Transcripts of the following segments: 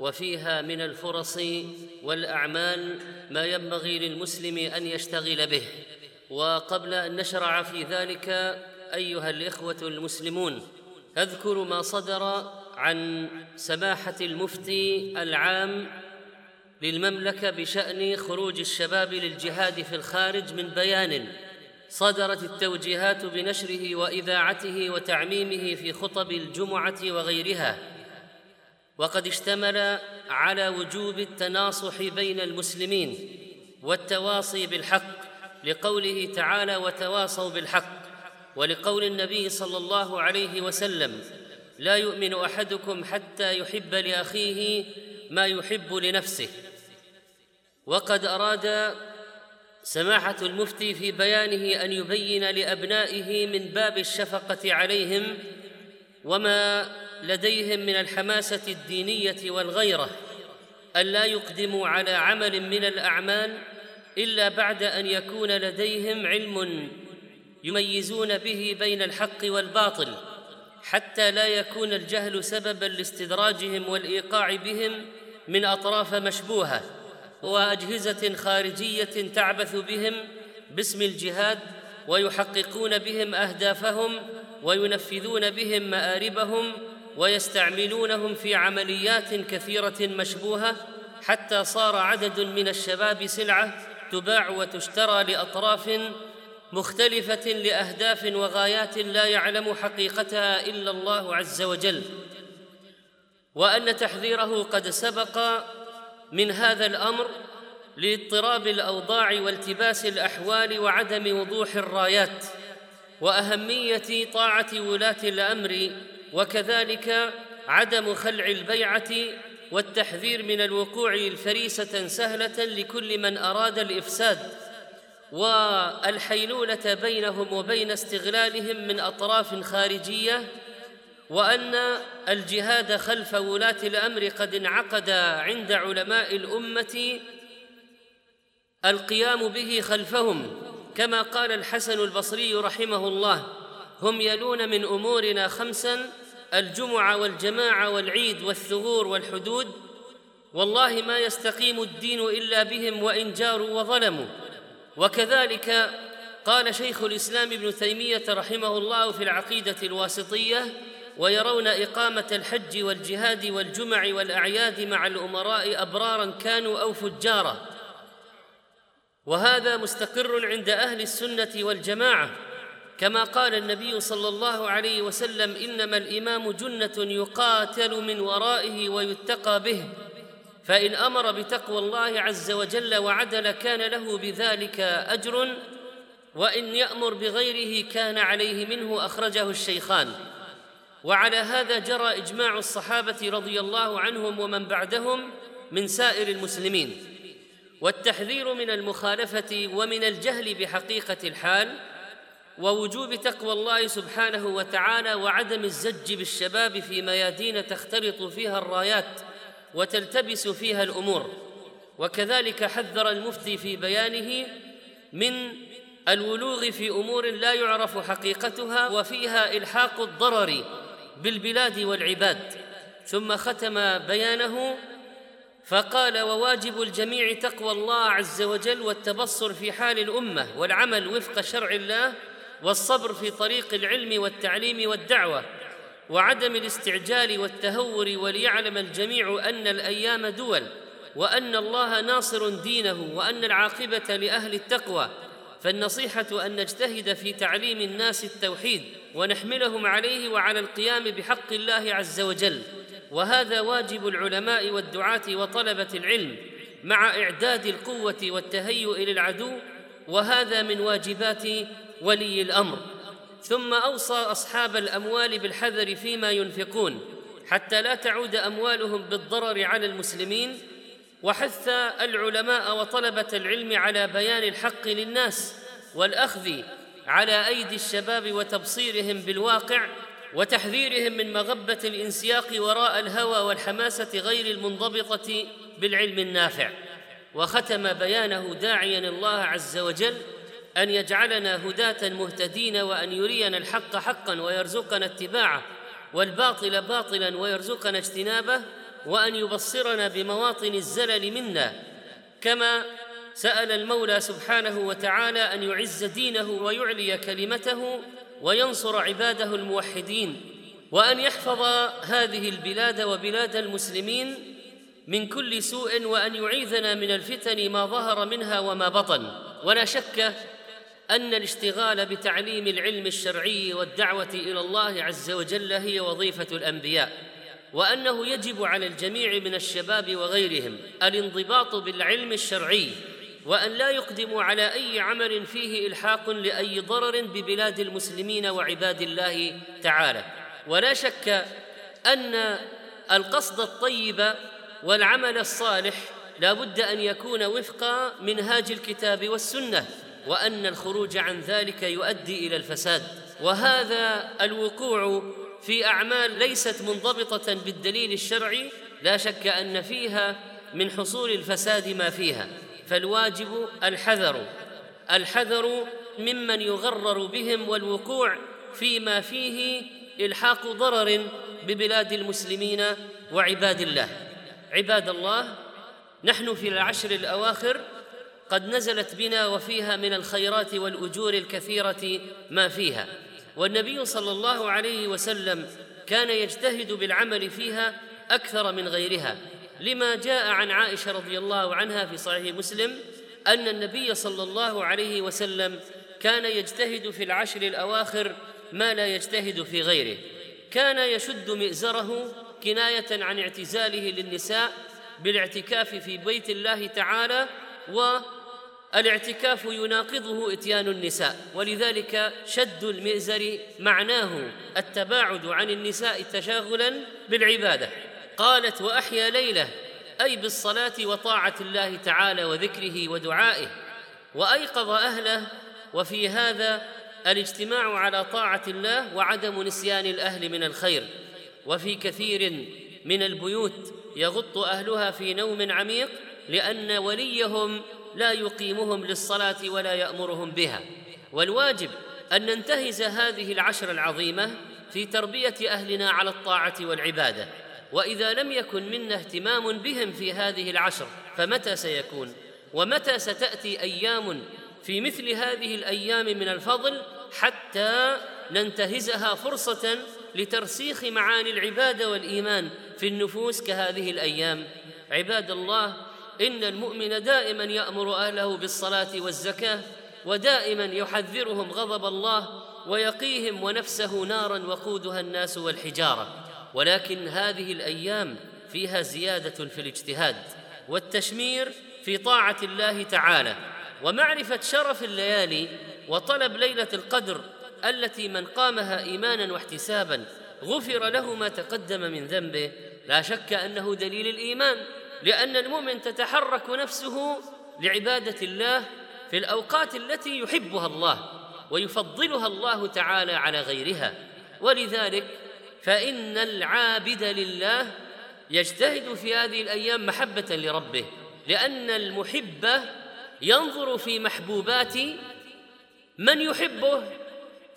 وفيها من الفرص والأعمال ما ينبغي للمسلم أن يشتغل به. وقبل أن نشرع في ذلك أيها الإخوة المسلمون اذكر ما صدر عن سماحة المفتي العام للمملكة بشأن خروج الشباب للجهاد في الخارج من بيان صدرت التوجيهات بنشره وإذاعته وتعميمه في خطب الجمعة وغيرها. وقد اشتمل على وجوب التناصح بين المسلمين والتواصي بالحق لقوله تعالى وتواصوا بالحق ولقول النبي صلى الله عليه وسلم لا يؤمن أحدكم حتى يحب لأخيه ما يحب لنفسه وقد أراد سماحة المفتي في بيانه أن يبين لأبنائه من باب الشفقة عليهم وما لديهم من الحماسة الدينية والغيرة الا يقدموا على عمل من الأعمال إلا بعد أن يكون لديهم علم يميزون به بين الحق والباطل حتى لا يكون الجهل سببا لاستدراجهم والإيقاع بهم من أطراف مشبوهة وأجهزة خارجية تعبث بهم باسم الجهاد ويحققون بهم أهدافهم وينفذون بهم مآربهم ويستعملونهم في عمليات كثيرة مشبوهة حتى صار عدد من الشباب سلعة تباع وتشترى لأطراف مختلفة لأهداف وغايات لا يعلم حقيقتها إلا الله عز وجل. وأن تحذيره قد سبق من هذا الأمر لاضطراب الأوضاع والتباس الأحوال وعدم وضوح الرايات وأهمية طاعة ولاة الأمر وكذلك عدم خلع البيعة والتحذير من الوقوع فريسه سهلة لكل من أراد الإفساد والحيلولة بينهم وبين استغلالهم من أطراف خارجية وأن الجهاد خلف ولاة الأمر قد انعقد عند علماء الأمة القيام به خلفهم كما قال الحسن البصري رحمه الله هم يلون من أمورنا خمسا الجمعة والجماعة والعيد والثغور والحدود. والله ما يستقيم الدين إلا بهم وإن جاروا وظلموا. وكذلك قال شيخ الإسلام ابن تيمية رحمه الله في العقيدة الواسطية ويرون إقامة الحج والجهاد والجمع والأعياد مع الأمراء أبرارا كانوا أو فجارا. وهذا مستقر عند أهل السنة والجماعة. كما قال النبي صلى الله عليه وسلم إنما الإمام جنة يقاتل من ورائه ويتقى به. فإن أمر بتقوى الله عز وجل وعدل كان له بذلك أجر وإن يأمر بغيره كان عليه منه أخرجه الشيخان. وعلى هذا جرى إجماع الصحابة رضي الله عنهم ومن بعدهم من سائر المسلمين. والتحذير من المخالفة ومن الجهل بحقيقة الحال ووجوب تقوى الله سبحانه وتعالى وعدم الزج بالشباب في ميادين تختلط فيها الرايات وتلتبس فيها الأمور. وكذلك حذر المفتي في بيانه من الولوغ في أمور لا يعرف حقيقتها وفيها إلحاق الضرر بالبلاد والعباد. ثم ختم بيانه فقال وواجب الجميع تقوى الله عز وجل والتبصر في حال الأمة والعمل وفق شرع الله والصبر في طريق العلم والتعليم والدعوة وعدم الاستعجال والتهور وليعلم الجميع أن الأيام دول وأن الله ناصر دينه وأن العاقبة لأهل التقوى. فالنصيحة أن نجتهد في تعليم الناس التوحيد ونحملهم عليه وعلى القيام بحق الله عز وجل. وهذا واجب العلماء والدعاة وطلبة العلم مع إعداد القوة والتهيؤ للعدو وهذا من واجبات ولي الأمر. ثم أوصى أصحاب الأموال بالحذر فيما ينفقون حتى لا تعود أموالهم بالضرر على المسلمين وحث العلماء وطلبة العلم على بيان الحق للناس والأخذ على أيدي الشباب وتبصيرهم بالواقع وتحذيرهم من مغبة الانسياق وراء الهوى والحماسة غير المنضبطة بالعلم النافع. وختم بيانه داعيا الله عز وجل أن يجعلنا هداة مهتدين وأن يرينا الحق حقا ويرزقنا اتباعه والباطل باطلا ويرزقنا اجتنابه وأن يبصرنا بمواطن الزلل منا. كما سأل المولى سبحانه وتعالى أن يعز دينه ويعلي كلمته وينصر عباده الموحدين وأن يحفظ هذه البلاد وبلاد المسلمين من كل سوء وأن يعيذنا من الفتن ما ظهر منها وما بطن. ولا شك أن الاشتغال بتعليم العلم الشرعي والدعوة إلى الله عز وجل هي وظيفة الأنبياء وأنه يجب على الجميع من الشباب وغيرهم الانضباط بالعلم الشرعي وأن لا يقدموا على أي عمل فيه إلحاق لأي ضرر ببلاد المسلمين وعباد الله تعالى. ولا شك أن القصد الطيب والعمل الصالح لا بد أن يكون وفق منهاج الكتاب والسنة وأن الخروج عن ذلك يؤدي إلى الفساد. وهذا الوقوع في أعمال ليست منضبطة بالدليل الشرعي لا شك أن فيها من حصول الفساد ما فيها. فالواجب الحذر الحذر ممن يغرر بهم والوقوع فيما فيه إلحاق ضرر ببلاد المسلمين وعباد الله. عباد الله نحن في العشر الأواخر قد نزلت بنا وفيها من الخيرات والأجور الكثيرة ما فيها. والنبي صلى الله عليه وسلم كان يجتهد بالعمل فيها أكثر من غيرها. لما جاء عن عائشة رضي الله عنها في صحيح مسلم أن النبي صلى الله عليه وسلم كان يجتهد في العشر الأواخر ما لا يجتهد في غيره. كان يشد مئزره كناية عن اعتزاله للنساء بالاعتكاف في بيت الله تعالى والاعتكاف يناقضه إتيان النساء. ولذلك شد المئزر معناه التباعد عن النساء تشاغلا بالعبادة. قالت وأحيا ليلة أي بالصلاة وطاعة الله تعالى وذكره ودعائه وأيقظ أهله وفي هذا الاجتماع على طاعة الله وعدم نسيان الأهل من الخير. وفي كثير من البيوت يغط أهلها في نوم عميق لأن وليهم لا يقيمهم للصلاة ولا يأمرهم بها. والواجب أن ننتهز هذه العشر العظيمة في تربية أهلنا على الطاعة والعبادة. وإذا لم يكن منا اهتمام بهم في هذه العشر فمتى سيكون؟ ومتى ستأتي أيام في مثل هذه الأيام من الفضل حتى ننتهزها فرصة لترسيخ معاني العباده والإيمان في النفوس كهذه الأيام. عباد الله إن المؤمن دائما يأمر أهله بالصلاة والزكاة ودائما يحذرهم غضب الله ويقيهم ونفسه نارا وقودها الناس والحجارة. ولكن هذه الأيام فيها زيادة في الاجتهاد والتشمير في طاعة الله تعالى. ومعرفة شرف الليالي وطلب ليلة القدر التي من قامها إيمانا واحتسابا غفر له ما تقدم من ذنبه. لا شك أنه دليل الإيمان لأن المؤمن تتحرك نفسه لعبادة الله في الأوقات التي يحبها الله ويفضلها الله تعالى على غيرها. ولذلك فإن العابد لله يجتهد في هذه الأيام محبة لربه لأن المحب ينظر في محبوبات من يحبه.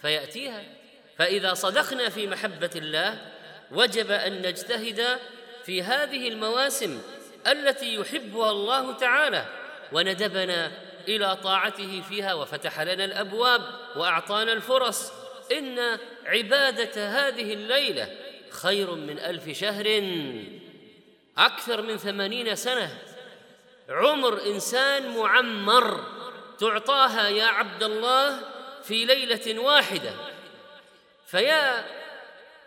فيأتيها. فإذا صدقنا في محبة الله وجب أن نجتهد في هذه المواسم التي يحبها الله تعالى وندبنا إلى طاعته فيها وفتح لنا الأبواب وأعطانا الفرص. إن عبادة هذه الليلة خير من ألف شهر أكثر من ثمانين سنة. عمر إنسان معمر تعطاها يا عبد الله في ليلة واحدة. فيا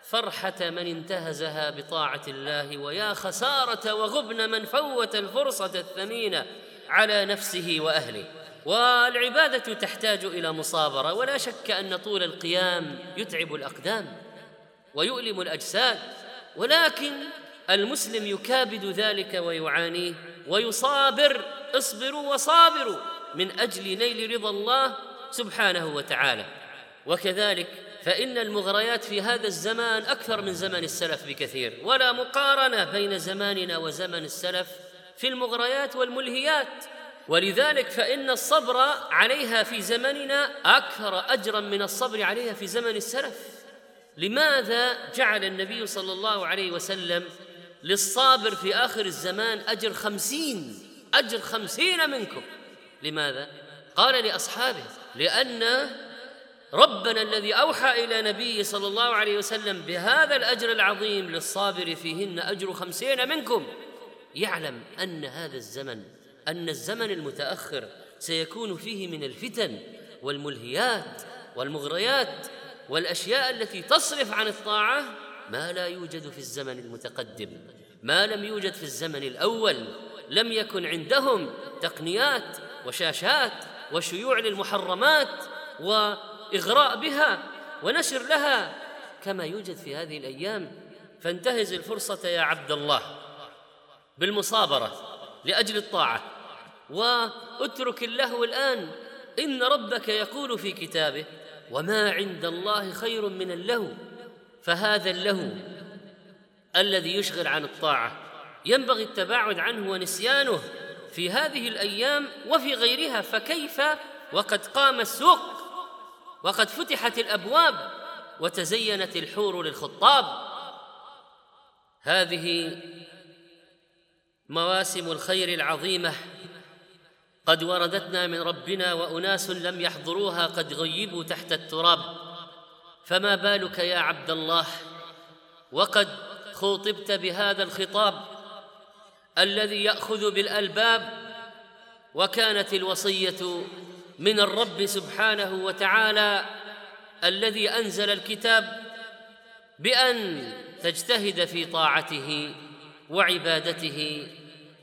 فرحة من انتهزها بطاعة الله ويا خسارة وغبن من فوت الفرصة الثمينه على نفسه وأهله. والعبادة تحتاج إلى مصابرة ولا شك أن طول القيام يتعب الأقدام ويؤلم الأجساد. ولكن المسلم يكابد ذلك ويعانيه ويصابر اصبروا وصابروا من أجل نيل رضا الله سبحانه وتعالى. وكذلك فإن المغريات في هذا الزمان أكثر من زمن السلف بكثير. ولا مقارنة بين زماننا وزمن السلف في المغريات والملهيات. ولذلك فإن الصبر عليها في زمننا أكثر أجرا من الصبر عليها في زمن السلف. لماذا جعل النبي صلى الله عليه وسلم للصابر في آخر الزمان أجر خمسين؟ أجر خمسين منكم. لماذا؟ قال لأصحابه لأن ربنا الذي أوحى إلى نبيه صلى الله عليه وسلم بهذا الأجر العظيم للصابر فيهن أجر خمسين منكم يعلم أن هذا الزمن أن الزمن المتأخر سيكون فيه من الفتن والملهيات والمغريات والأشياء التي تصرف عن الطاعة ما لا يوجد في الزمن المتقدم ما لم يوجد في الزمن الأول لم يكن عندهم تقنيات وشاشات وشيوع للمحرمات وإغراء بها ونشر لها كما يوجد في هذه الأيام. فانتهز الفرصة يا عبد الله بالمصابرة لأجل الطاعة. واترك اللهو الآن. إن ربك يقول في كتابه وما عند الله خير من اللهو. فهذا اللهو الذي يشغل عن الطاعة. ينبغي التباعد عنه ونسيانه. في هذه الأيام وفي غيرها فكيف؟ وقد قام السوق وقد فتحت الأبواب وتزينت الحور للخطاب. هذه مواسم الخير العظيمة. قد وردتنا من ربنا وأناس لم يحضروها قد غيبوا تحت التراب. فما بالك يا عبد الله؟ وقد خوطبت بهذا الخطاب. الذي يأخذ بالألباب وكانت الوصية من الرب سبحانه وتعالى الذي أنزل الكتاب بأن تجتهد في طاعته وعبادته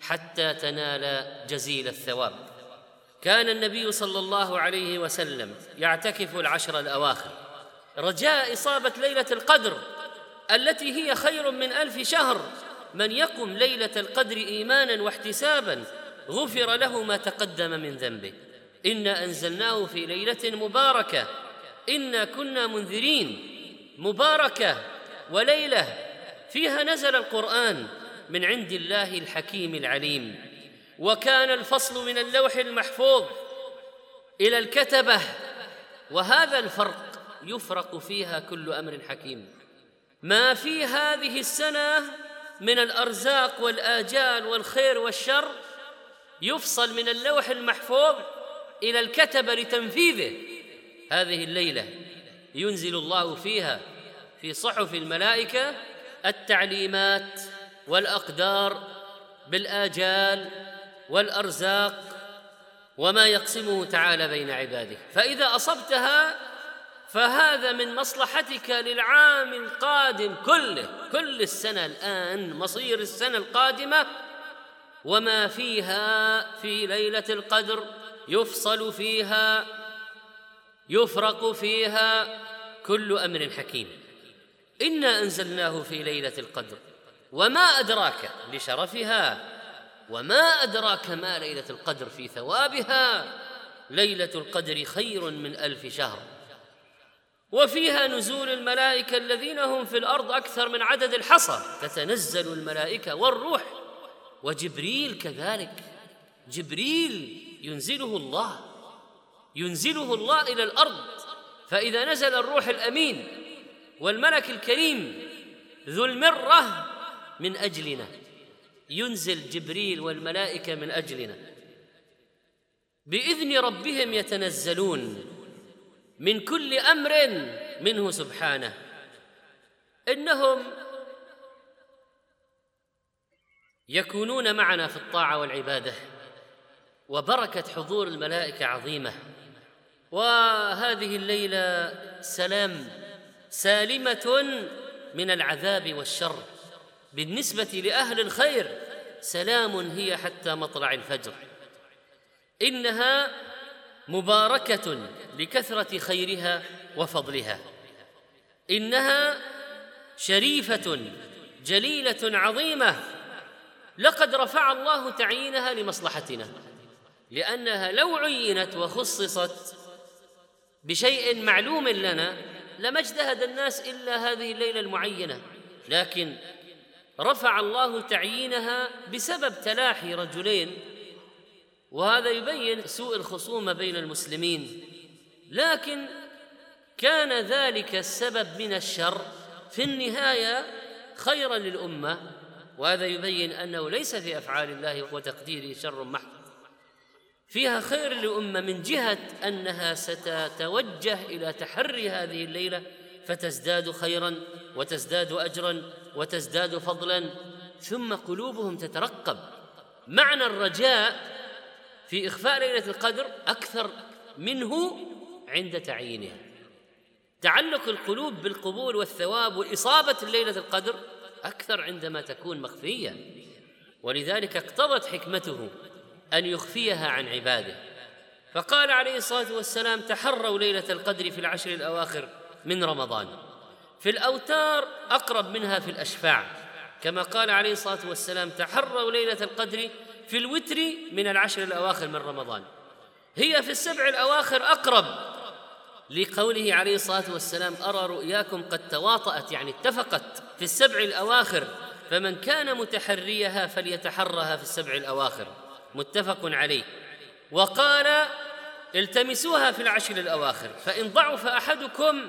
حتى تنال جزيل الثواب. كان النبي صلى الله عليه وسلم يعتكف العشر الأواخر. رجاء إصابة ليلة القدر التي هي خير من ألف شهر. من يقم ليلة القدر إيمانا واحتسابا غفر له ما تقدم من ذنبه. إنا أنزلناه في ليلة مباركة. إنا كنا منذرين. مباركة وليلة. فيها نزل القرآن من عند الله الحكيم العليم. وكان الفصل من اللوح المحفوظ إلى الكتبة. وهذا الفرق يفرق فيها كل أمر حكيم. ما في هذه السنة من الأرزاق والآجال والخير والشر يفصل من اللوح المحفوظ إلى الكتبه لتنفيذه. هذه الليلة ينزل الله فيها في صحف الملائكة التعليمات والأقدار بالآجال والأرزاق وما يقسمه تعالى بين عباده. فإذا أصبتها فهذا من مصلحتك للعام القادم كله كل السنة الآن مصير السنة القادمة. وما فيها في ليلة القدر يفصل فيها يفرق فيها كل أمر حكيم. إنا أنزلناه في ليلة القدر. وما أدراك لشرفها وما أدراك ما ليلة القدر في ثوابها. ليلة القدر خير من ألف شهر. وفيها نزول الملائكة الذين هم في الأرض أكثر من عدد الحصى. تتنزل الملائكة والروح. وجبريل كذلك. جبريل ينزله الله. ينزله الله إلى الأرض. فإذا نزل الروح الأمين والملك الكريم ذو المرة من أجلنا. ينزل جبريل والملائكة من أجلنا. بإذن ربهم يتنزلون. من كل أمر منه سبحانه. إنهم يكونون معنا في الطاعة والعبادة وبركة حضور الملائكة عظيمة. وهذه الليلة سلام سالمة من العذاب والشر. بالنسبة لأهل الخير سلام هي حتى مطلع الفجر. إنها مباركة لكثرة خيرها وفضلها. إنها شريفة جليلة عظيمة. لقد رفع الله تعيينها لمصلحتنا لأنها لو عينت وخصصت بشيء معلوم لنا لما اجتهد الناس إلا هذه الليلة المعينة. لكن رفع الله تعيينها بسبب تلاحي رجلين وهذا يبين سوء الخصومه بين المسلمين. لكن كان ذلك السبب من الشر في النهاية خيرا للأمة وهذا يبين أنه ليس في أفعال الله وتقديره شر محض. فيها خير للأمة من جهة أنها ستتوجه إلى تحري هذه الليلة فتزداد خيرا وتزداد اجرا وتزداد فضلا ثم قلوبهم تترقب. معنى الرجاء في إخفاء ليلة القدر أكثر منه عند تعيينها. تعلق القلوب بالقبول والثواب وإصابة ليلة القدر أكثر عندما تكون مخفية. ولذلك اقتضت حكمته أن يخفيها عن عباده. فقال عليه الصلاة والسلام تحروا ليلة القدر في العشر الأواخر من رمضان. في الأوتار أقرب منها في الأشفاع. كما قال عليه الصلاة والسلام تحروا ليلة القدر في الوتر من العشر الأواخر من رمضان. هي في السبع الأواخر أقرب لقوله عليه الصلاة والسلام أرى رؤياكم قد تواطأت. يعني اتفقت في السبع الأواخر. فمن كان متحريها فليتحرها في السبع الأواخر. متفق عليه. وقال التمسوها في العشر الأواخر. فإن ضعف أحدكم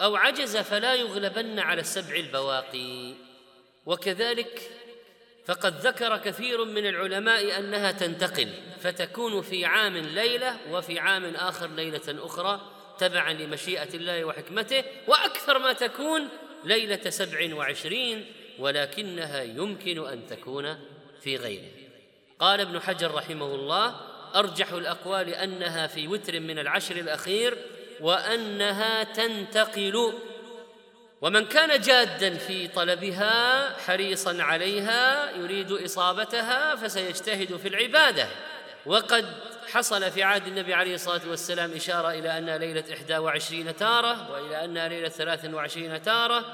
أو عجز فلا يغلبن على السبع البواقي. وكذلك فقد ذكر كثير من العلماء أنها تنتقل فتكون في عام ليلة وفي عام آخر ليلة أخرى تبعا لمشيئة الله وحكمته وأكثر ما تكون ليلة سبع وعشرين ولكنها يمكن أن تكون في غيره. قال ابن حجر رحمه الله أرجح الأقوال أنها في وتر من العشر الأخير وأنها تنتقل. ومن كان جادا في طلبها حريصا عليها يريد إصابتها فسيجتهد في العبادة. وقد حصل في عهد النبي عليه الصلاة والسلام ليلة إحدى وعشرين تارة وإلى أنها ليلة ثلاث وعشرين تارة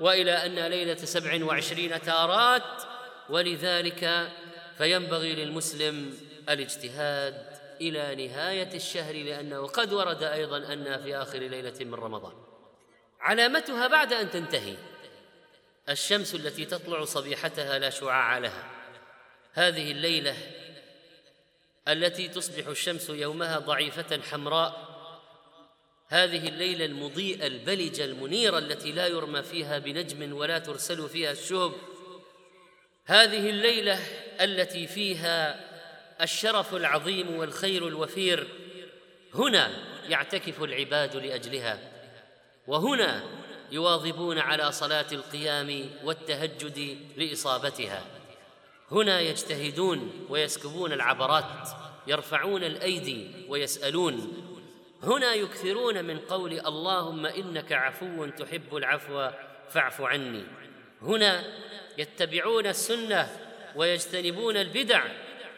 وإلى أنها ليلة سبع وعشرين تارات. ولذلك فينبغي للمسلم الاجتهاد إلى نهاية الشهر لأنه قد ورد أيضا أنها في آخر ليلة من رمضان. علامتها بعد أن تنتهي. الشمس التي تطلع صبيحتها لا شعاع لها. هذه الليلة التي تصبح الشمس يومها ضعيفة حمراء هذه الليلة المضيئة البلجة المنيرة التي لا يرمى فيها بنجم ولا ترسل فيها الشهب. هذه الليلة التي فيها الشرف العظيم والخير الوفير. هنا يعتكف العباد لأجلها. وهنا يواظبون على صلاة القيام والتهجد لإصابتها. هنا يجتهدون ويسكبون العبرات يرفعون الأيدي ويسألون. هنا يكثرون من قول اللهم إنك عفو تحب العفو فاعف عني. هنا يتبعون السنة ويجتنبون البدع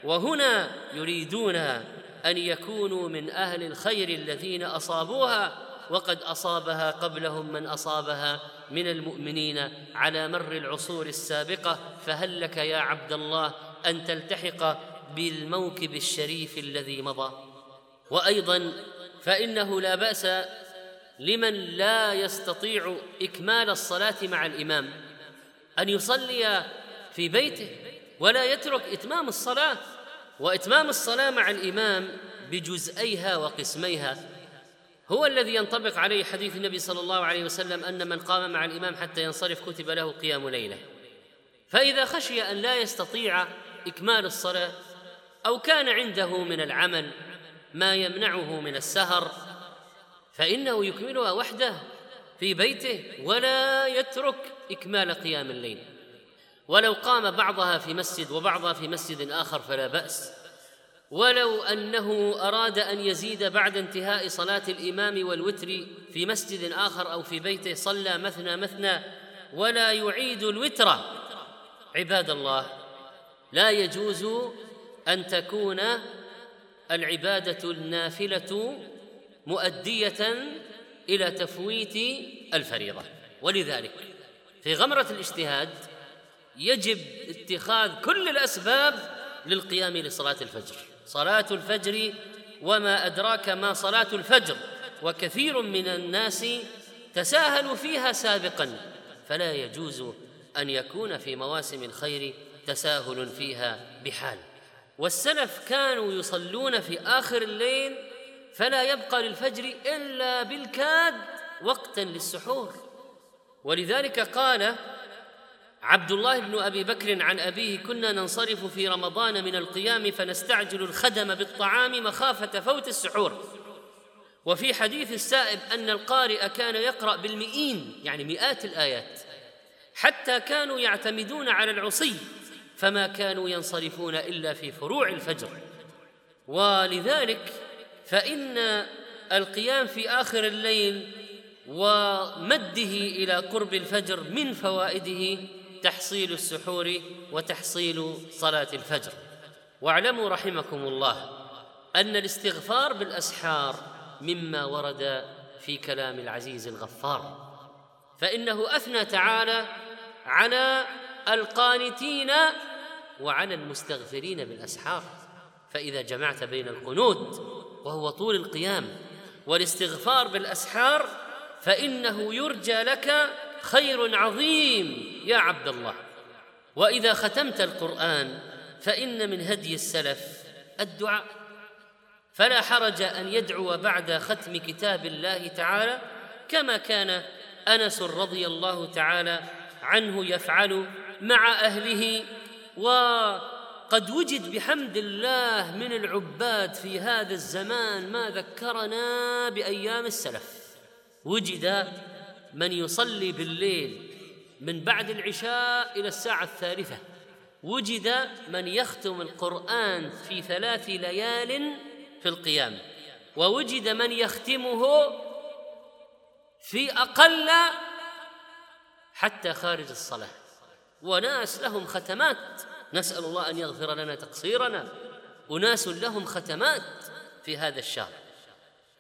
وهنا يريدون أن يكونوا من أهل الخير الذين أصابوها وقد أصابها قبلهم من أصابها من المؤمنين على مر العصور السابقة فهل لك يا عبد الله أن تلتحق بالموكب الشريف الذي مضى. وأيضا فإنه لا بأس لمن لا يستطيع إكمال الصلاة مع الإمام أن يصلي في بيته ولا يترك إتمام الصلاة وإتمام الصلاة مع الإمام بجزئيها وقسميها. هو الذي ينطبق عليه حديث النبي صلى الله عليه وسلم أن من قام مع الإمام حتى ينصرف كتب له قيام ليلة. فإذا خشي أن لا يستطيع إكمال الصلاة أو كان عنده من العمل ما يمنعه من السهر فإنه يكملها وحده في بيته ولا يترك إكمال قيام الليل. ولو قام بعضها في مسجد وبعضها في مسجد آخر فلا بأس. ولو أنه أراد أن يزيد بعد انتهاء صلاة الإمام والوتر في مسجد آخر أو في بيته صلى مثنى مثنى ولا يعيد الوتر. عباد الله لا يجوز أن تكون العبادة النافلة مؤدية إلى تفويت الفريضة. ولذلك في غمرة الاجتهاد يجب اتخاذ كل الأسباب للقيام لصلاة الفجر. صلاة الفجر وما أدراك ما صلاة الفجر وكثير من الناس تساهلوا فيها سابقا فلا يجوز أن يكون في مواسم الخير تساهل فيها بحال. والسلف كانوا يصلون في آخر الليل فلا يبقى للفجر إلا بالكاد وقتا للسحور. ولذلك قال عبد الله بن أبي بكر عن أبيه كنا ننصرف في رمضان من القيام فنستعجل الخدم بالطعام مخافة فوت السحور. وفي حديث السائب أن القارئ كان يقرأ بالمئين يعني مئات الآيات حتى كانوا يعتمدون على العصي فما كانوا ينصرفون إلا في فروع الفجر. ولذلك فإن القيام في آخر الليل ومده إلى قرب الفجر من فوائده تحصيل السحور وتحصيل صلاة الفجر. واعلموا رحمكم الله أن الاستغفار بالأسحار مما ورد في كلام العزيز الغفار. فإنه أثنى تعالى على القانتين وعلى المستغفرين بالأسحار. فإذا جمعت بين القنوت وهو طول القيام والاستغفار بالأسحار فإنه يرجى لك خير عظيم يا عبد الله. وإذا ختمت القرآن فإن من هدي السلف الدعاء. فلا حرج أن يدعو بعد ختم كتاب الله تعالى كما كان أنس رضي الله تعالى عنه يفعل مع أهله. وقد وجد بحمد الله من العباد في هذا الزمان ما ذكرنا بأيام السلف. وجد من يصلي بالليل من بعد العشاء إلى الساعة الثالثة. وجد من يختم القرآن في ثلاث ليال في القيام. ووجد من يختمه في أقل حتى خارج الصلاة. وناس لهم ختمات. نسأل الله أن يغفر لنا تقصيرنا. أناس لهم ختمات في هذا الشهر.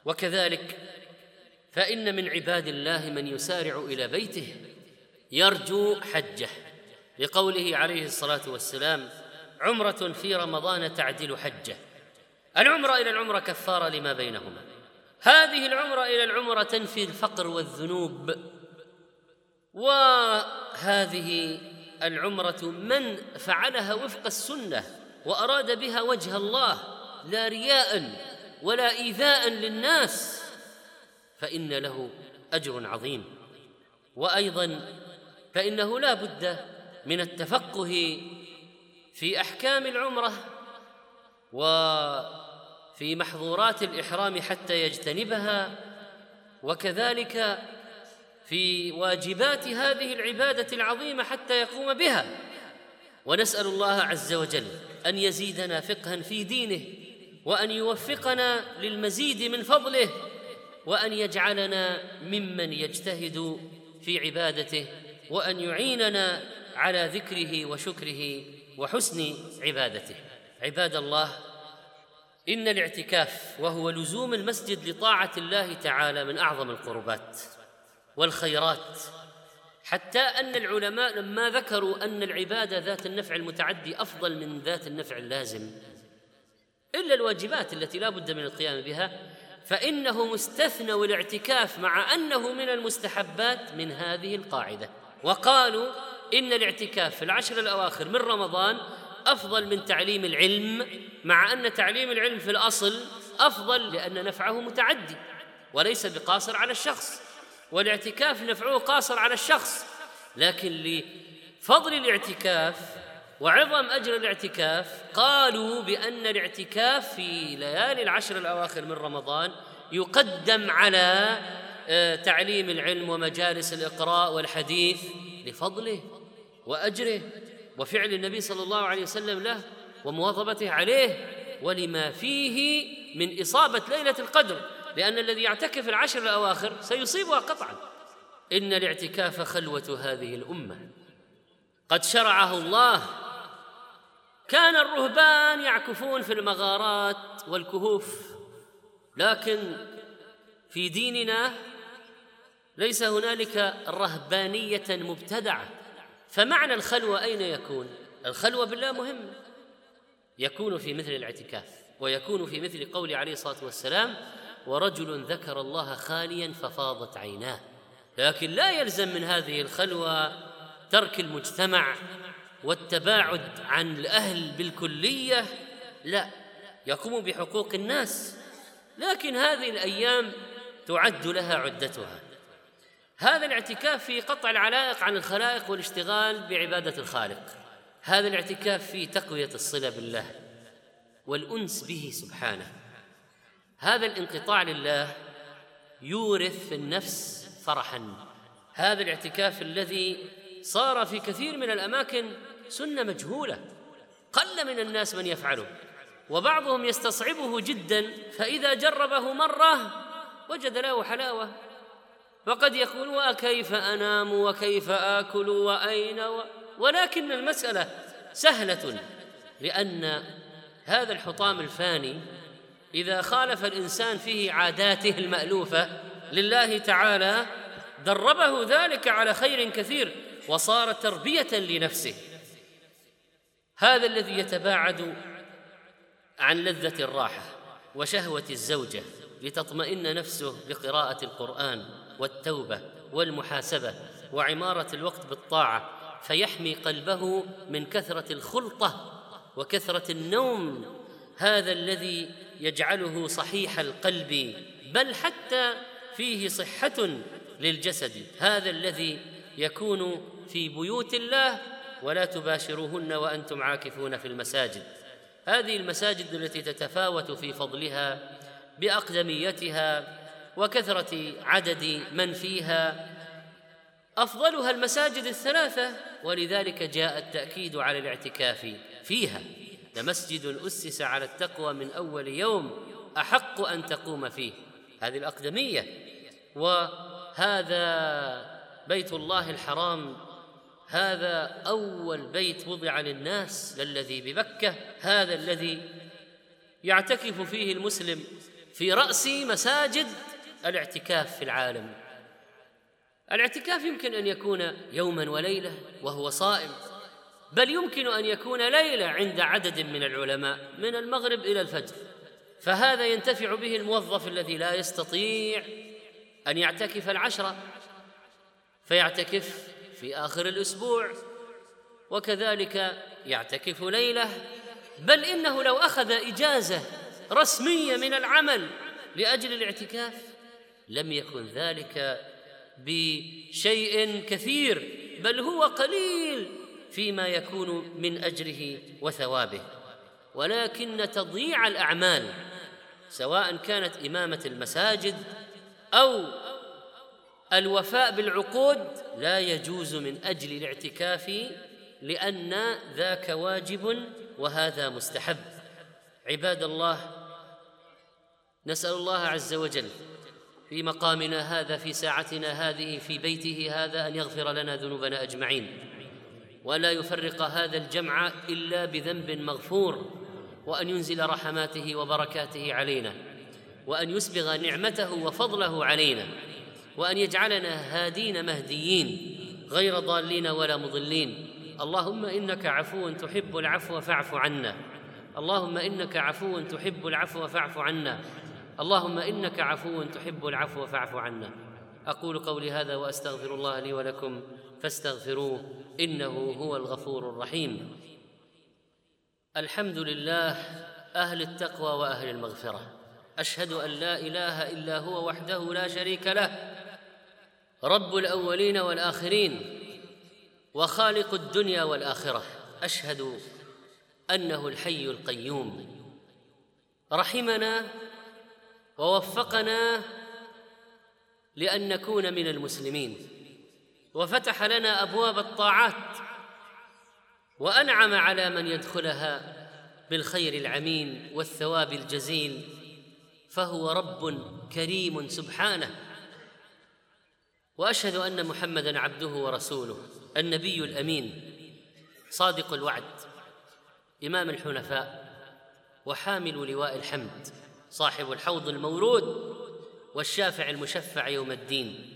وكذلك فإن من عباد الله من يسارع إلى بيته يرجو حجه. لقوله عليه الصلاة والسلام عمرة في رمضان تعدل حجه. العمرة إلى العمرة كفارة لما بينهما. هذه العمرة إلى العمرة تنفي الفقر والذنوب. وهذه العمرة من فعلها وفق السنة وأراد بها وجه الله لا رياء ولا ايذاء للناس. فإن له أجر عظيم. وأيضا فإنه لا بد من التفقه في أحكام العمرة وفي محظورات الإحرام حتى يجتنبها وكذلك في واجبات هذه العبادة العظيمة حتى يقوم بها. ونسأل الله عز وجل أن يزيدنا فقها في دينه وأن يوفقنا للمزيد من فضله وأن يجعلنا ممن يجتهد في عبادته وأن يعيننا على ذكره وشكره وحسن عبادته. عباد الله إن الاعتكاف وهو لزوم المسجد لطاعة الله تعالى من أعظم القربات والخيرات. حتى أن العلماء لما ذكروا أن العبادة ذات النفع المتعدي أفضل من ذات النفع اللازم إلا الواجبات التي لا بد من القيام بها فإنه مستثنى الاعتكاف مع أنه من المستحبات من هذه القاعدة. وقالوا إن الاعتكاف في العشر الأواخر من رمضان أفضل من تعليم العلم مع أن تعليم العلم في الأصل أفضل لأن نفعه متعدي وليس بقاصر على الشخص. والاعتكاف نفعه قاصر على الشخص. لكن لفضل الاعتكاف وعظم أجر الاعتكاف. قالوا بأن الاعتكاف في ليالي العشر الأواخر من رمضان يقدم على آه، تعليم العلم ومجالس الإقراء والحديث لفضله وأجره وفعل النبي صلى الله عليه وسلم له ومواظبته عليه ولما فيه من إصابة ليلة القدر لأن الذي يعتكف العشر الأواخر سيصيبها قطعا. إن الاعتكاف خلوة هذه الأمة. قد شرعه الله كان الرهبان يعكفون في المغارات والكهوف لكن في ديننا ليس هنالك رهبانية مبتدعة. فمعنى الخلوة أين يكون؟ الخلوة بالله مهم. يكون في مثل الاعتكاف ويكون في مثل قول عليه الصلاة والسلام ورجل ذكر الله خاليا ففاضت عيناه. لكن لا يلزم من هذه الخلوة ترك المجتمع والتباعد عن الأهل بالكلية لا يقوم بحقوق الناس لكن هذه الأيام تعد لها عدتها. هذا الاعتكاف في قطع العلائق عن الخلائق والاشتغال بعبادة الخالق. هذا الاعتكاف في تقوية الصلة بالله والأنس به سبحانه. هذا الانقطاع لله يورث في النفس فرحا. هذا الاعتكاف الذي صار في كثير من الأماكن سنة مجهولة. قل من الناس من يفعله. وبعضهم يستصعبه جدا فإذا جربه مرة وجد له حلاوة. وقد يقول وكيف أنام؟ وكيف آكل؟ وأين؟ و... ولكن المسألة سهلة لأن هذا الحطام الفاني إذا خالف الإنسان فيه عاداته المألوفة لله تعالى دربه ذلك على خير كثير وصار تربية لنفسه. هذا الذي يتباعد عن لذة الراحة وشهوة الزوجة لتطمئن نفسه بقراءة القرآن والتوبة والمحاسبة وعمارة الوقت بالطاعة فيحمي قلبه من كثرة الخلطة وكثرة النوم. هذا الذي يجعله صحيح القلب بل حتى فيه صحة للجسد. هذا الذي يكون في بيوت الله ولا تباشروهن وأنتم عاكفون في المساجد. هذه المساجد التي تتفاوت في فضلها بأقدميتها وكثرة عدد من فيها أفضلها المساجد الثلاثة ولذلك جاء التأكيد على الاعتكاف فيها. لمسجد أسس على التقوى من أول يوم أحق أن تقوم فيه. هذه الأقدمية. وهذا بيت الله الحرام هذا أول بيت وضع للناس للذي بمكة هذا الذي يعتكف فيه المسلم في رأس مساجد الاعتكاف في العالم. الاعتكاف يمكن أن يكون يوما وليلة وهو صائم بل يمكن أن يكون ليلة عند عدد من العلماء من المغرب إلى الفجر. فهذا ينتفع به الموظف الذي لا يستطيع أن يعتكف العشره فيعتكف في آخر الأسبوع. وكذلك يعتكف ليلة بل إنه لو أخذ إجازة رسمية من العمل لأجل الاعتكاف لم يكن ذلك بشيء كثير بل هو قليل فيما يكون من أجره وثوابه. ولكن تضييع الأعمال سواء كانت إمامة المساجد أو الوفاء بالعقود لا يجوز من أجل الاعتكاف لأن ذاك واجب وهذا مستحب. عباد الله نسأل الله عز وجل في مقامنا هذا في ساعتنا هذه في بيته هذا أن يغفر لنا ذنوبنا أجمعين. ولا يفرق هذا الجمع إلا بذنب مغفور وأن ينزل رحماته وبركاته علينا وأن يسبغ نعمته وفضله علينا. وأن يجعلنا هادين مهديين غير ضالين ولا مضلين. اللهم إنك عفو تحب العفو فاعف عنا. اللهم إنك عفو تحب العفو فاعف عنا. اللهم إنك عفو تحب العفو فاعف عنا. أقول قولي هذا وأستغفر الله لي ولكم فاستغفروه إنه هو الغفور الرحيم. الحمد لله أهل التقوى وأهل المغفرة. أشهد أن لا إله إلا هو وحده لا شريك له. رب الأولين والآخرين وخالق الدنيا والآخرة. أشهد أنه الحي القيوم. رحمنا ووفقنا لأن نكون من المسلمين. وفتح لنا أبواب الطاعات وأنعم على من يدخلها بالخير العميم والثواب الجزيل. فهو رب كريم سبحانه. وأشهد أن محمدا عبده ورسوله النبي الأمين صادق الوعد إمام الحنفاء وحامل لواء الحمد صاحب الحوض المورود والشافع المشفع يوم الدين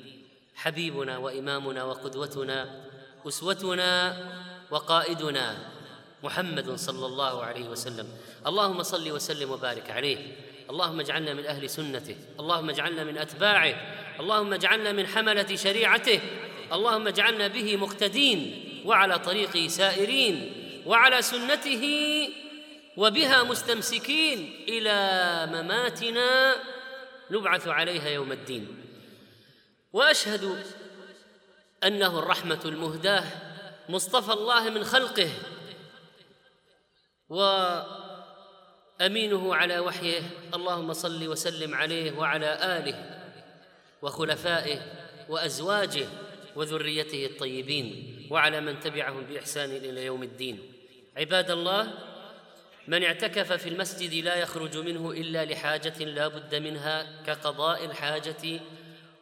حبيبنا وإمامنا وقدوتنا أسوتنا وقائدنا محمد صلى الله عليه وسلم. اللهم صل وسلم وبارك عليه. اللهم اجعلنا من أهل سنته. اللهم اجعلنا من أتباعه. اللهم اجعلنا من حملة شريعته. اللهم اجعلنا به مقتدين وعلى طريقه سائرين وعلى سنته وبها مستمسكين إلى مماتنا. نبعث عليها يوم الدين. وأشهد أنه الرحمة المهداة مصطفى الله من خلقه وأمينه على وحيه. اللهم صل وسلم عليه وعلى آله. وخلفائه وأزواجه وذريته الطيبين وعلى من تبعهم بإحسان إلى يوم الدين. عباد الله من اعتكف في المسجد لا يخرج منه إلا لحاجة لا بد منها كقضاء الحاجة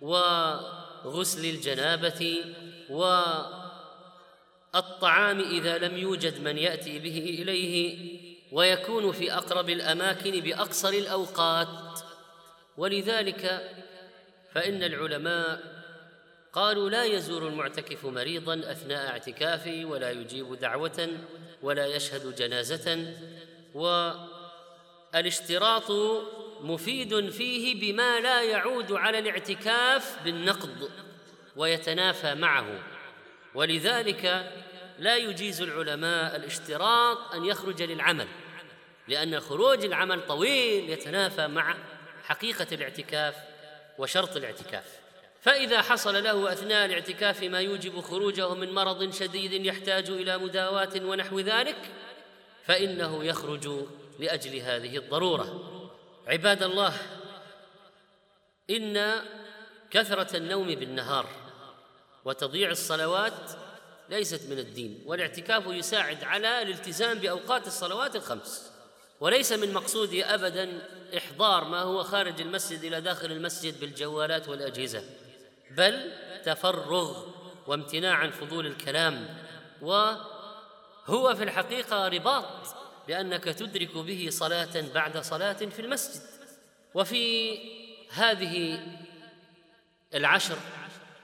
وغسل الجنابة والطعام إذا لم يوجد من يأتي به إليه ويكون في أقرب الأماكن بأقصر الأوقات. ولذلك فإن العلماء قالوا لا يزور المعتكف مريضا أثناء اعتكافه ولا يجيب دعوة ولا يشهد جنازة والاشتراط مفيد فيه بما لا يعود على الاعتكاف بالنقض ويتنافى معه. ولذلك لا يجيز العلماء الاشتراط أن يخرج للعمل لأن خروج العمل طويل يتنافى مع حقيقة الاعتكاف وشرط الاعتكاف. فإذا حصل له أثناء الاعتكاف ما يوجب خروجه من مرض شديد يحتاج إلى مداواة ونحو ذلك فإنه يخرج لأجل هذه الضرورة. عباد الله إن كثرة النوم بالنهار وتضييع الصلوات ليست من الدين والاعتكاف يساعد على الالتزام بأوقات الصلوات الخمس. وليس من مقصوده أبدا إحضار ما هو خارج المسجد إلى داخل المسجد بالجوالات والأجهزة بل تفرغ وامتناع عن فضول الكلام وهو في الحقيقة رباط بأنك تدرك به صلاة بعد صلاة في المسجد. وفي هذه العشر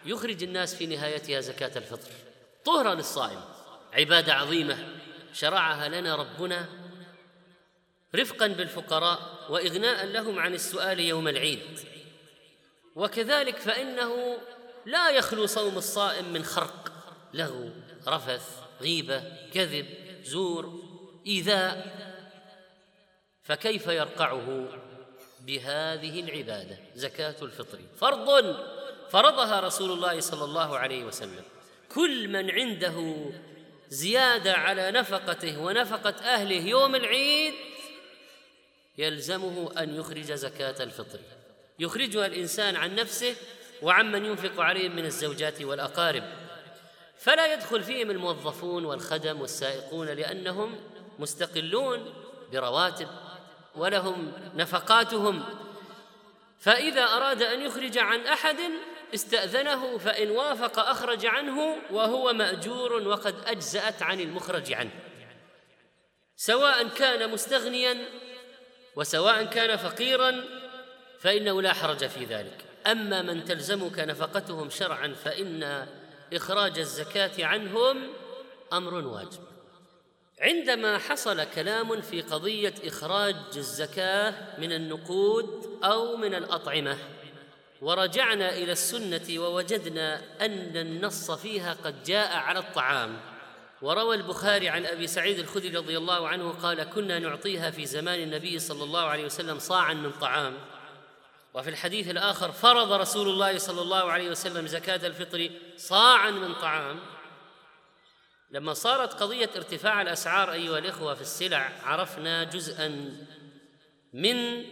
يخرج الناس في نهايتها زكاة الفطر. طهرا للصائم عبادة عظيمة شرعها لنا ربنا رفقا بالفقراء واغناء لهم عن السؤال يوم العيد. وكذلك فإنه لا يخلو صوم الصائم من خرق لغو رفث غيبة كذب زور إيذاء. فكيف يرقعه بهذه العبادة؟ زكاة الفطر. فرض فرضها رسول الله صلى الله عليه وسلم. كل من عنده زيادة على نفقته ونفقة أهله يوم العيد يلزمه أن يخرج زكاة الفطر. يخرجها الإنسان عن نفسه وعمن ينفق عليهم من الزوجات والأقارب. فلا يدخل فيهم الموظفون والخدم والسائقون لأنهم مستقلون برواتب ولهم نفقاتهم. فإذا أراد أن يخرج عن أحد استأذنه فإن وافق أخرج عنه وهو مأجور وقد أجزأت عن المخرج عنه. سواء كان مستغنيا وسواء كان فقيرا فإنه لا حرج في ذلك. أما من تلزمك نفقتهم شرعا فإن إخراج الزكاة عنهم أمر واجب. عندما حصل كلام في قضية إخراج الزكاة من النقود أو من الأطعمة ورجعنا إلى السنة ووجدنا أن النص فيها قد جاء على الطعام وروى البخاري عن أبي سعيد الخدري رضي الله عنه قال كنا نعطيها في زمان النبي صلى الله عليه وسلم صاعا من طعام. وفي الحديث الآخر فرض رسول الله صلى الله عليه وسلم زكاة الفطر صاعا من طعام. لما صارت قضية ارتفاع الأسعار أيها الإخوة في السلع عرفنا جزءا من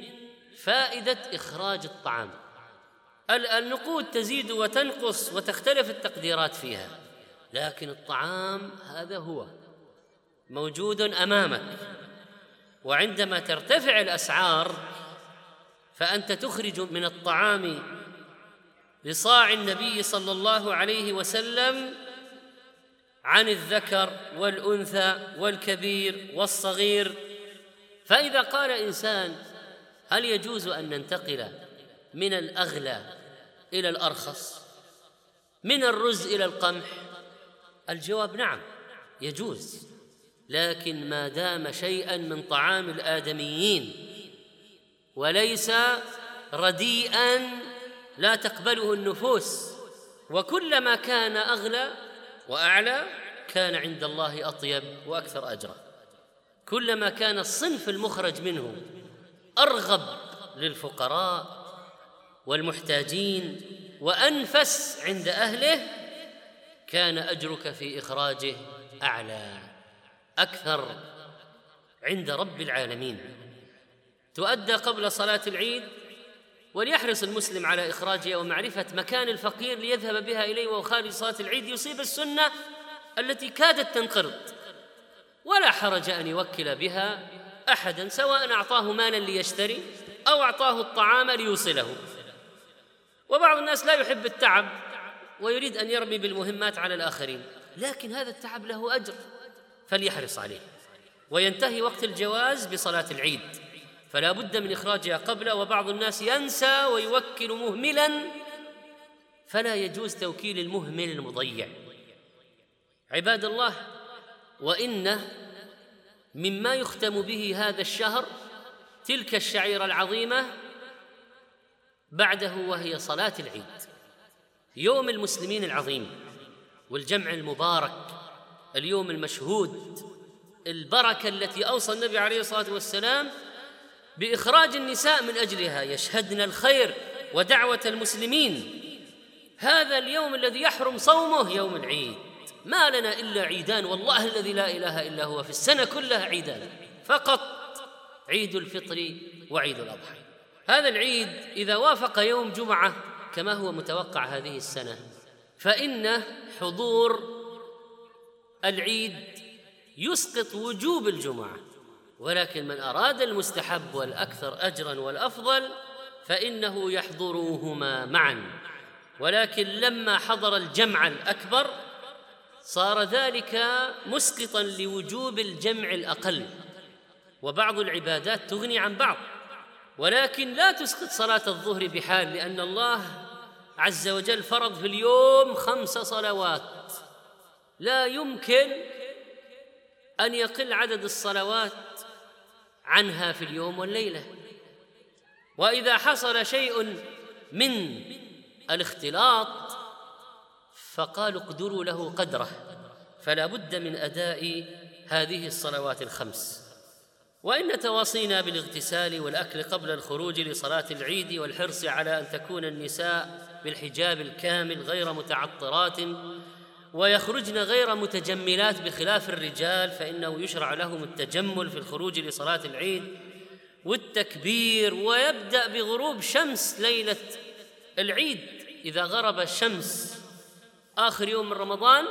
فائدة إخراج الطعام. النقود تزيد وتنقص وتختلف التقديرات فيها. لكن الطعام هذا هو موجود أمامك. وعندما ترتفع الأسعار فأنت تخرج من الطعام لصاع النبي صلى الله عليه وسلم عن الذكر والأنثى والكبير والصغير. فإذا قال إنسان هل يجوز أن ننتقل من الأغلى إلى الأرخص من الرز إلى القمح؟ الجواب نعم يجوز. لكن ما دام شيئا من طعام الآدميين وليس رديئا لا تقبله النفوس. وكلما كان أغلى وأعلى كان عند الله أطيب وأكثر اجرا. كلما كان الصنف المخرج منه أرغب للفقراء والمحتاجين وأنفس عند أهله كان أجرك في إخراجه أعلى أكثر عند رب العالمين. تؤدى قبل صلاة العيد وليحرص المسلم على اخراجها ومعرفه مكان الفقير ليذهب بها إليه وهو خارج صلاة العيد يصيب السنة التي كادت تنقرض. ولا حرج أن يوكل بها أحدا سواء أعطاه مالا ليشتري أو أعطاه الطعام ليوصله. وبعض الناس لا يحب التعب ويريد أن يرمي بالمهمات على الآخرين لكن هذا التعب له أجر فليحرص عليه. وينتهي وقت الجواز بصلاة العيد فلا بد من إخراجها قبل وبعض الناس ينسى ويوكل مهملا فلا يجوز توكيل المهمل المضيع. عباد الله وإن مما يختم به هذا الشهر تلك الشعيرة العظيمة بعده وهي صلاة العيد. يوم المسلمين العظيم والجمع المبارك اليوم المشهود البركة التي أوصى النبي عليه الصلاة والسلام بإخراج النساء من أجلها يشهدن الخير ودعوة المسلمين. هذا اليوم الذي يحرم صومه يوم العيد. ما لنا إلا عيدان والله الذي لا إله إلا هو في السنة كلها عيدان. فقط عيد الفطر وعيد الأضحى. هذا العيد إذا وافق يوم جمعة كما هو متوقع هذه السنة فإن حضور العيد يسقط وجوب الجمعة ولكن من أراد المستحب والأكثر اجرا والأفضل فإنه يحضرهما معا. ولكن لما حضر الجمع الأكبر صار ذلك مسقطا لوجوب الجمع الأقل. وبعض العبادات تغني عن بعض. ولكن لا تسقط صلاة الظهر بحال لأن الله عز وجل فرض في اليوم خمس صلوات. لا يمكن أن يقل عدد الصلوات عنها في اليوم والليلة. وإذا حصل شيء من الاختلاط فقالوا اقدروا له قدره فلا بد من أداء هذه الصلوات الخمس. وإن تواصينا بالاغتسال والأكل قبل الخروج لصلاة العيد والحرص على أن تكون النساء بالحجاب الكامل غير متعطرات ويخرجن غير متجملات بخلاف الرجال فإنه يشرع لهم التجمل في الخروج لصلاة العيد والتكبير ويبدأ بغروب شمس ليلة العيد. إذا غرب الشمس آخر يوم من رمضان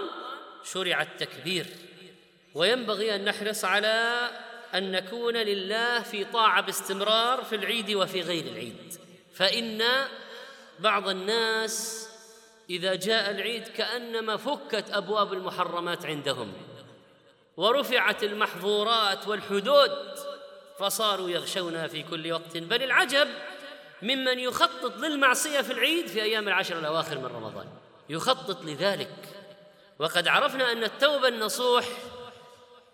شرع التكبير. وينبغي أن نحرص على أن نكون لله في طاعة باستمرار في العيد وفي غير العيد. فإن بعض الناس إذا جاء العيد كأنما فكت أبواب المحرمات عندهم. ورفعت المحظورات والحدود فصاروا يغشونها في كل وقت. بل العجب ممن يخطط للمعصية في العيد في أيام العشر الأواخر من رمضان. يخطط لذلك. وقد عرفنا أن التوبة النصوح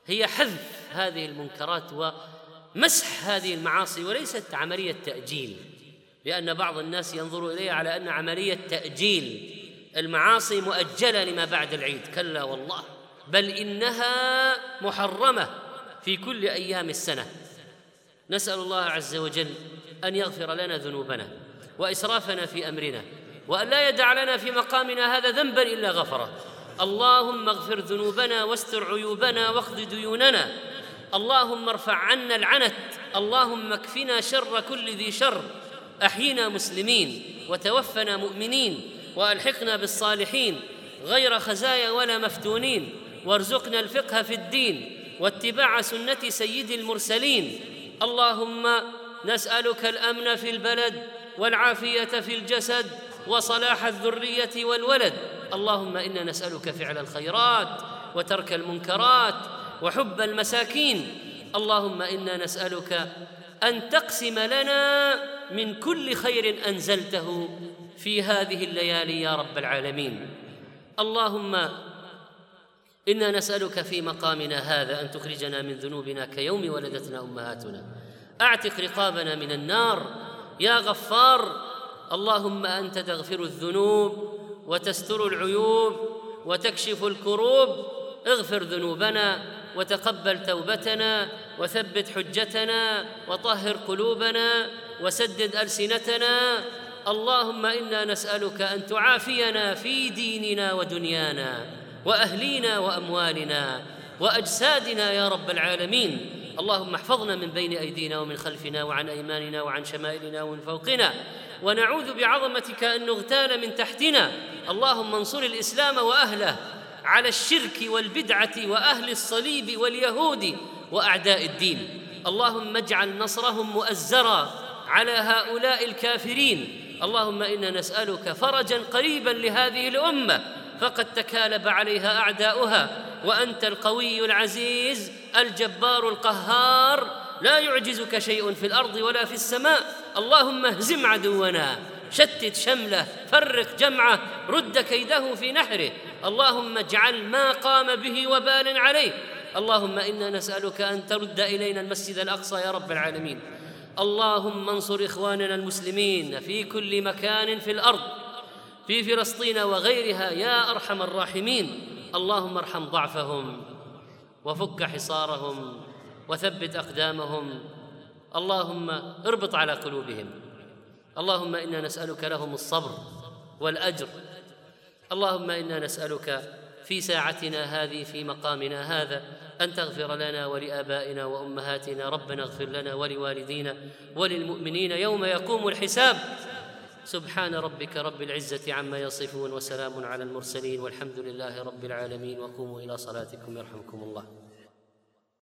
هي حذف هذه المنكرات ومسح هذه المعاصي وليست عملية تأجيل لأن بعض الناس ينظر إليها على أن عملية تأجيل المعاصي مؤجلة لما بعد العيد. كلا والله بل إنها محرمة في كل أيام السنة. نسأل الله عز وجل أن يغفر لنا ذنوبنا وإسرافنا في أمرنا وأن لا يدع لنا في مقامنا هذا ذنبا إلا غفره. اللهم اغفر ذنوبنا واستر عيوبنا واقض ديوننا. اللهم ارفع عنا العنت. اللهم اكفنا شر كل ذي شر. أحينا مسلمين وتوفنا مؤمنين وألحقنا بالصالحين. غير خزايا ولا مفتونين. وارزقنا الفقه في الدين واتباع سنة سيد المرسلين. اللهم نسألك الأمن في البلد والعافية في الجسد وصلاح الذرية والولد. اللهم إنا نسألك فعل الخيرات وترك المنكرات وحب المساكين. اللهم إنا نسألك أن تقسم لنا من كل خير أنزلته في هذه الليالي يا رب العالمين. اللهم إنا نسألك في مقامنا هذا أن تخرجنا من ذنوبنا كيوم ولدتنا أمهاتنا. أعتق رقابنا من النار يا غفار. اللهم أنت تغفر الذنوب وتستر العيوب وتكشف الكروب اغفر ذنوبنا وتقبل توبتنا وثبت حجتنا وطهر قلوبنا وسدد ألسنتنا. اللهم إنا نسألك أن تعافينا في ديننا ودنيانا وأهلينا وأموالنا وأجسادنا يا رب العالمين. اللهم احفظنا من بين أيدينا ومن خلفنا وعن أيماننا وعن شمائلنا ومن فوقنا. ونعوذ بعظمتك أن نغتال من تحتنا. اللهم انصر الإسلام وأهله على الشرك والبدعة وأهل الصليب واليهود وأعداء الدين. اللهم اجعل نصرهم مؤزرا على هؤلاء الكافرين. اللهم إنا نسألك فرجا قريبا لهذه الأمة فقد تكالب عليها أعداؤها. وأنت القوي العزيز الجبار القهار لا يعجزك شيء في الأرض ولا في السماء. اللهم اهزم عدونا شتت شمله فرق جمعه رد كيده في نحره. اللهم اجعل ما قام به وبال عليه. اللهم إنا نسألك أن ترد إلينا المسجد الأقصى يا رب العالمين. اللهم انصر إخواننا المسلمين في كل مكان في الأرض في فلسطين وغيرها يا أرحم الراحمين. اللهم ارحم ضعفهم وفك حصارهم. وثبت أقدامهم. اللهم اربط على قلوبهم. اللهم إنا نسألك لهم الصبر والأجر. اللهم إنا نسألك في ساعتنا هذه في مقامنا هذا أن تغفر لنا ولآبائنا وأمهاتنا. ربنا اغفر لنا ولوالدينا وللمؤمنين يوم يقوم الحساب. سبحان ربك رب العزة عما يصفون وسلام على المرسلين والحمد لله رب العالمين. وقوموا إلى صلاتكم يرحمكم الله.